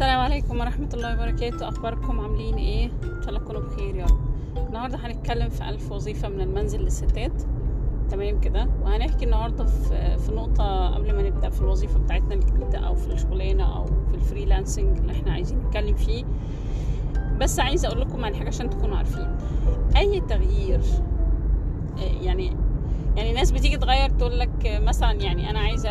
السلام عليكم ورحمة الله وبركاته. أخباركم عاملين إيه؟ إن شاء الله تكونوا بخير يا رب. النهاردة هنتكلم في ألف وظيفة من المنزل للستات. تمام كده؟ وهنحكي النهاردة في, في نقطة قبل ما نبدأ في الوظيفة بتاعتنا الجديدة أو في الشغلانة أو في الفريلانسنج اللي إحنا عايزين نتكلم فيه. بس عايزة أقول لكم عن حاجة عشان تكونوا عارفين. أي تغيير آه، يعني يعني ناس بتيجي تغير تقول لك مثلا يعني أنا عايزة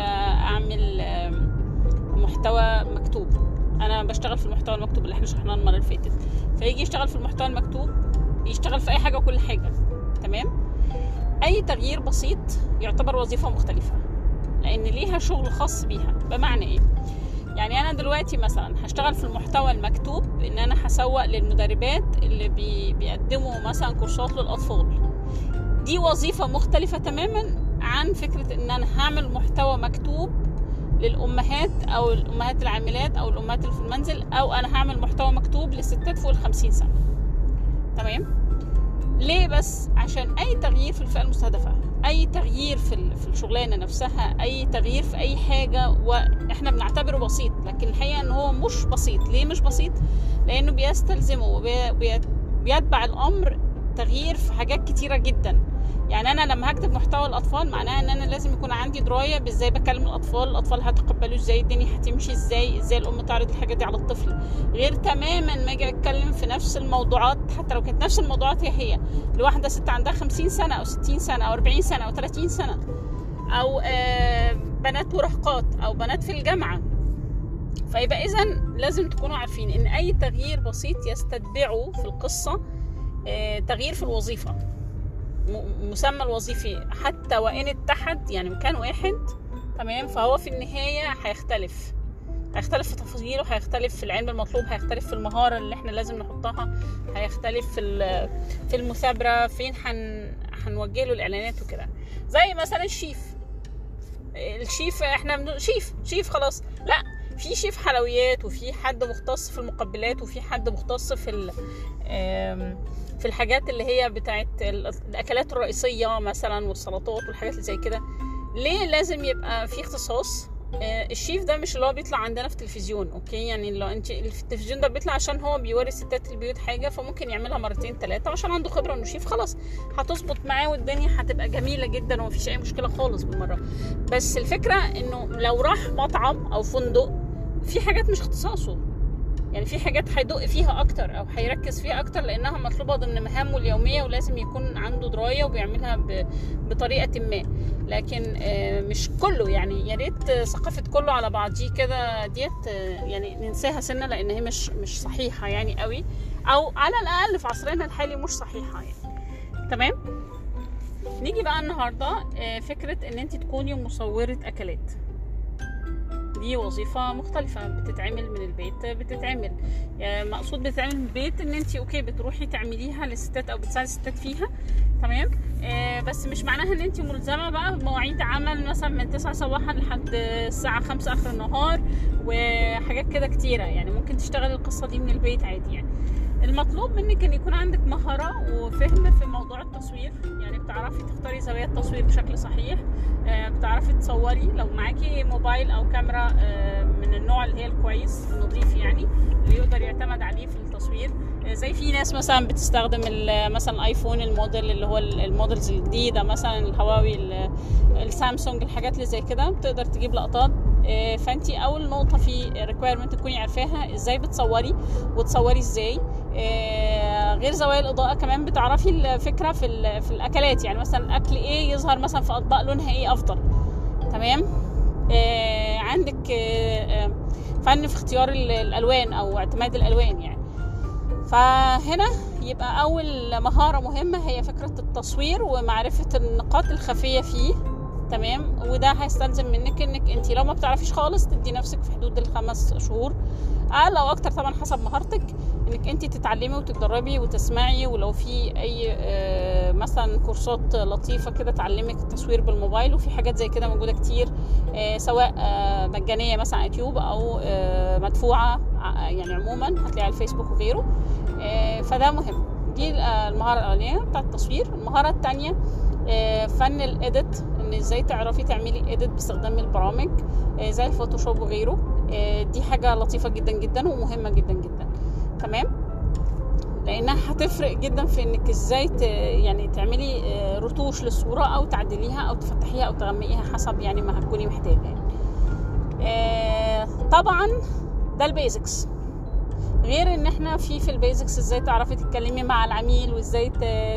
أنا بشتغل في المحتوى المكتوب اللي إحنا شرحناه المرة اللي فاتت. فيجي يشتغل في المحتوى المكتوب يشتغل في أي حاجة وكل حاجة. تمام؟ أي تغيير بسيط يعتبر وظيفة مختلفة لأن ليها شغل خاص بيها. بمعنى إيه؟ يعني أنا دلوقتي مثلا هشتغل في المحتوى المكتوب إن أنا هسوق للمدربات اللي بي بيقدموا مثلا كورسات للأطفال. دي وظيفة مختلفة تماما عن فكرة إن أنا هعمل محتوى مكتوب للأمهات أو الأمهات العاملات أو الأمهات اللي في المنزل أو أنا هعمل محتوى مكتوب للستات فوق الخمسين سنة. تمام؟ ليه بس؟ عشان أي تغيير في الفئة المستهدفة أي تغيير في ال- في الشغلانة نفسها أي تغيير في أي حاجة وإحنا بنعتبره بسيط لكن الحقيقة إن هو مش بسيط. ليه مش بسيط؟ لأنه بيستلزمه وبي- بي- بيتبع الأمر تغيير في حاجات كتيرة جدا. يعني أنا لما هكتب محتوى الأطفال معناها إن أنا لازم يكون عندي دراية بإزاي بكلم الأطفال الأطفال هتقبلوا إزاي الدنيا هتمشي إزاي إزاي الأم تعرض الحاجة دي على الطفل. غير تماما ما أجي أتكلم في نفس الموضوعات حتى لو كانت نفس الموضوعات هي هي. لواحده ست عندها 50 سنة أو 60 سنة أو 40 سنة أو 30 سنة أو آه، بنات مراهقات أو بنات في الجامعة. فيبقى اذا لازم تكونوا عارفين إن أي تغيير بسيط يستتبعه في القصة آه، تغيير في الوظيفة. م- مسمى الوظيفي. حتى وإن اتحد يعني مكان واحد تمام فهو في النهاية هيختلف. هيختلف في تفاصيله هيختلف في العلم المطلوب هيختلف في المهارة اللي إحنا لازم نحطها هيختلف في في المثابرة فين هن هنوجه له الإعلانات وكده. زي مثلا الشيف. الشيف إحنا شيف شيف خلاص. لا في شيف حلويات وفي حد مختص في المقبلات وفي حد مختص في في الحاجات اللي هي بتاعت ال- الأكلات الرئيسية مثلا والسلطات والحاجات اللي زي كده. ليه لازم يبقى في اختصاص؟ آه، الشيف ده مش اللي هو بيطلع عندنا في التلفزيون أوكي؟ يعني لو انت التلفزيون ده بيطلع عشان هو بيوري ستات البيوت حاجة فممكن يعملها مرتين ثلاثة عشان عنده خبرة إنه شيف خلاص هتظبط معاه والدنيا هتبقى جميلة جدا ومفيش أي مشكلة خالص بالمرة. بس الفكرة إنه لو راح مطعم أو فندق في حاجات مش اختصاصه. يعني في حاجات هيدق فيها أكتر أو هيركز فيها أكتر لأنها مطلوبة ضمن مهامه اليومية ولازم يكون عنده دراية وبيعملها بطريقة ما. لكن آه، مش كله. يعني يا ريت ثقافة كله على بعضيه كده ديت آه، يعني ننساها سنة لأن هي مش مش صحيحة يعني قوي. أو على الأقل في عصرنا الحالي مش صحيحة يعني. تمام؟ نيجي بقى النهارده آه، فكرة إن أنت تكوني مصورة أكلات. دي وظيفة مختلفة بتتعمل من البيت بتتعمل. يعني مقصود بتتعمل من البيت إن انت أوكي بتروحي تعمليها للستات أو بتساعدي الستات فيها تمام؟ آه بس مش معناها إن انت ملزمة بقى بمواعيد عمل مثلا من 9 صباحا لحد الساعة 5 آخر النهار وحاجات كده كتيرة. يعني ممكن تشتغلي القصة دي من البيت عادي يعني. المطلوب منك إن يكون عندك مهارة وفهم في موضوع التصوير. يعني بتعرفي تختاري زوايا التصوير بشكل صحيح. آه، بتعرفي تصوري لو معاكي موبايل أو كاميرا آه، من النوع اللي هي الكويس النظيف يعني اللي يقدر يعتمد عليه في التصوير. آه، زي في ناس مثلا بتستخدم مثلا الايفون الموديل اللي هو ال- ال models الجديدة مثلا الهواوي ال- السامسونج الحاجات اللي زي كده بتقدر تجيب لقطات. فأنتي أول نقطة في requirement تكوني عارفاها إزاي بتصوري وتصوري إزاي. غير زوايا الإضاءة كمان بتعرفي الفكرة في في الأكلات. يعني مثلا الاكل إيه يظهر مثلا في أطباق لونها إيه أفضل. تمام؟ آه عندك آه آه، فن في اختيار ال- الألوان أو اعتماد الألوان يعني. فهنا يبقى أول مهارة مهمة هي فكرة التصوير ومعرفة النقاط الخفية فيه. تمام؟ وده هيستلزم منك إنك أنت لو ما بتعرفيش خالص تدي نفسك في حدود الخمس شهور. أقل أو أكتر طبعا حسب مهارتك إنك أنت تتعلمي وتتدربي وتسمعي ولو في أي آه، مثلا كورسات لطيفة كده تعلمك التصوير بالموبايل وفي حاجات زي كده موجودة كتير آه، سواء آه، مجانية مثلا على يوتيوب أو آه، مدفوعة يعني عموما هتلاقيها على الفيسبوك وغيره. آه، فده مهم. دي آه، المهارة الأولانية بتاعة التصوير. المهارة الثانية فن ال edit إن إزاي تعرفي تعملي edit باستخدام البرامج آه، زي الفوتوشوب وغيره آه، دي حاجة لطيفة جدا جدا ومهمة جدا جدا تمام لانها هتفرق جدا في إنك إزاي. يعني تعملي آه، رتوش للصورة أو تعدليها أو تفتحيها أو تغمقيها حسب يعني ما هتكوني محتاجة يعني. طبعا ده ال basics غير إن إحنا في في ال basics إزاي تعرفي تتكلمي مع العميل وإزاي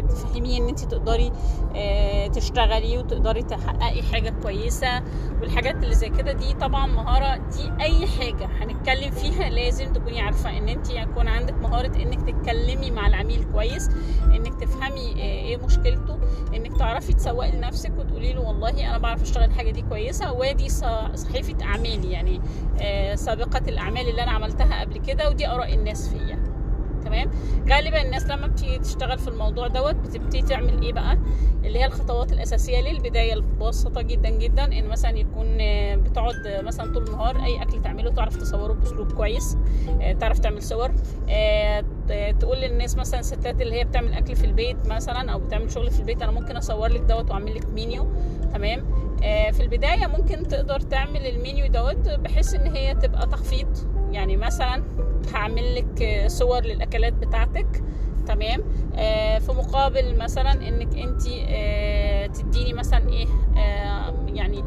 تفهميه إن انت تقدري آه، تشتغلي وتقدري تحققي حاجة كويسة والحاجات اللي زي كده. دي طبعا مهارة دي أي حاجة هنتكلم فيها لازم تكوني عارفة إن انت يكون عندك مهارة إنك تتكلمي مع العميل كويس إنك تفهمي آه، إيه مشكلته انك تعرفي تسوقي لنفسك وتقولي له والله أنا بعرف اشتغل الحاجة دي كويسة وادي صحيفة أعمالي يعني آه، سابقة الأعمال اللي أنا عملتها قبل كده ودي آراء الناس فيا. تمام؟ غالبا الناس لما بتيجي تشتغل في الموضوع دوت بتبتدي تعمل إيه بقى؟ اللي هي الخطوات الأساسية للبداية البسيطة جدا جدا إن مثلا يكون آه، بتقعد مثلا طول النهار أي أكل تعمله تعرف تصوره بأسلوب كويس آه، تعرف تعمل صور تقول للناس مثلا الستات اللي هي بتعمل أكل في البيت مثلا أو بتعمل شغل في البيت أنا ممكن أصور لك دوت وأعمل لك مينيو تمام؟ آه، في البداية ممكن تقدر تعمل المينيو دوت بحيث إن هي تبقى تخفيض. يعني مثلا هعمل لك آه، صور للأكلات بتاعتك تمام؟ آه، في مقابل مثلا إنك انت تديني مثلا إيه آه، يعني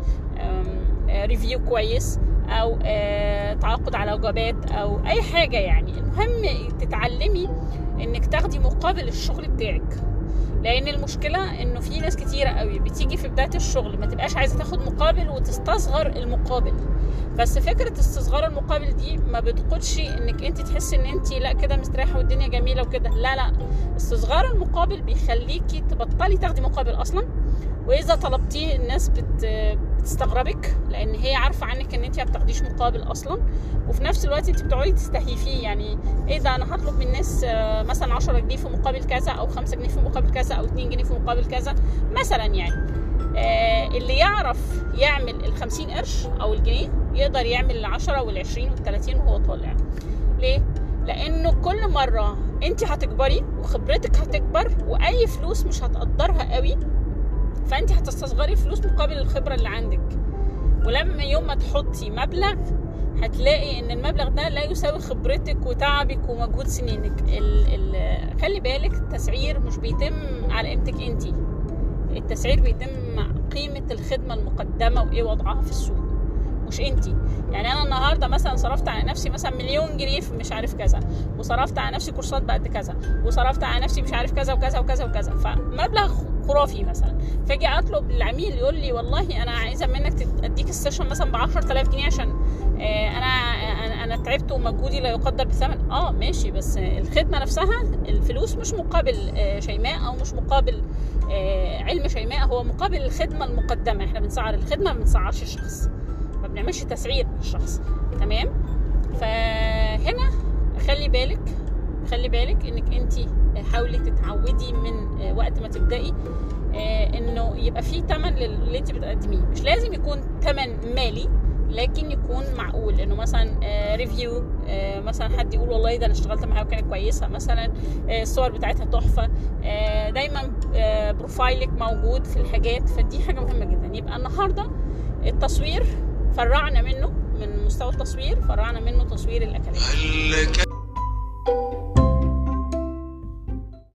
review كويس. أو آه، تعاقد على وجبات أو أي حاجة يعني. المهم تتعلمي إنك تاخدي مقابل الشغل بتاعك. لأن المشكلة إنه في ناس كتيرة قوي بتيجي في بداية الشغل ما تبقاش عايزة تاخد مقابل وتستصغر المقابل. بس فكرة استصغار المقابل دي ما بتقودش إنك أنت تحسي إن أنت لأ كده مستريحة والدنيا جميلة وكده. لا لا. استصغار المقابل بيخليكي تبطلي تاخدي مقابل أصلا. وإذا طلبتيه الناس بت بتستغربك لأن هي عارفة عنك إن انت ما بتاخديش مقابل أصلا. وفي نفس الوقت انت بتقعدي تستهيفيه يعني إيه ده أنا هطلب من الناس آه، مثلا 10 جنيه في مقابل كذا أو 5 جنيه في مقابل كذا أو 2 جنيه في مقابل كذا مثلا يعني. آه، اللي يعرف يعمل ال 50 قرش أو الجنيه يقدر يعمل ال 10 وال 20 وال 30 وهو طالع. ليه؟ لأنه كل مرة انت هتكبري وخبرتك هتكبر وأي فلوس مش هتقدرها قوي فأنت هتستصغري فلوس مقابل الخبرة اللي عندك. ولما يوم ما تحطي مبلغ هتلاقي إن المبلغ ده لا يساوي خبرتك وتعبك ومجهود سنينك. ال ال خلي بالك التسعير مش بيتم على قيمتك أنت. التسعير بيتم قيمة الخدمة المقدمة وإيه وضعها في السوق مش أنت. يعني أنا النهارده مثلا صرفت على نفسي مثلا مليون جنيه في مش عارف كذا وصرفت على نفسي كورسات بقد كذا وصرفت على نفسي مش عارف كذا وكذا وكذا وكذا. فمبلغ خرافي مثلا. فاجي أطلب العميل يقول لي والله أنا عايزة منك أديك السيشن مثلا ب 10000 جنيه عشان آه، أنا أنا أنا تعبت ومجهودي لا يقدر بثمن. آه ماشي بس الخدمة نفسها الفلوس مش مقابل آه، شيماء أو مش مقابل آه، علم شيماء هو مقابل الخدمة المقدمة. إحنا بنسعر الخدمة ما بنسعرش الشخص. ما بنعملش تسعير للشخص. تمام؟ فهنا خلي بالك خلي بالك إنك أنت حاولي تتعودي من آه، وقت ما تبدأي آه، إنه يبقى في تمن للي أنت بتقدميه. مش لازم يكون تمن مالي لكن يكون معقول. إنه مثلا review مثلا حد يقول والله ده أنا اشتغلت معاها وكانت كويسة مثلا آه، الصور بتاعتها تحفة آه، دايما آه، profile ك موجود في الحاجات. فدي حاجة مهمة جدا. يبقى النهارده التصوير فرغنا منه من مستوى التصوير فرغنا منه تصوير لك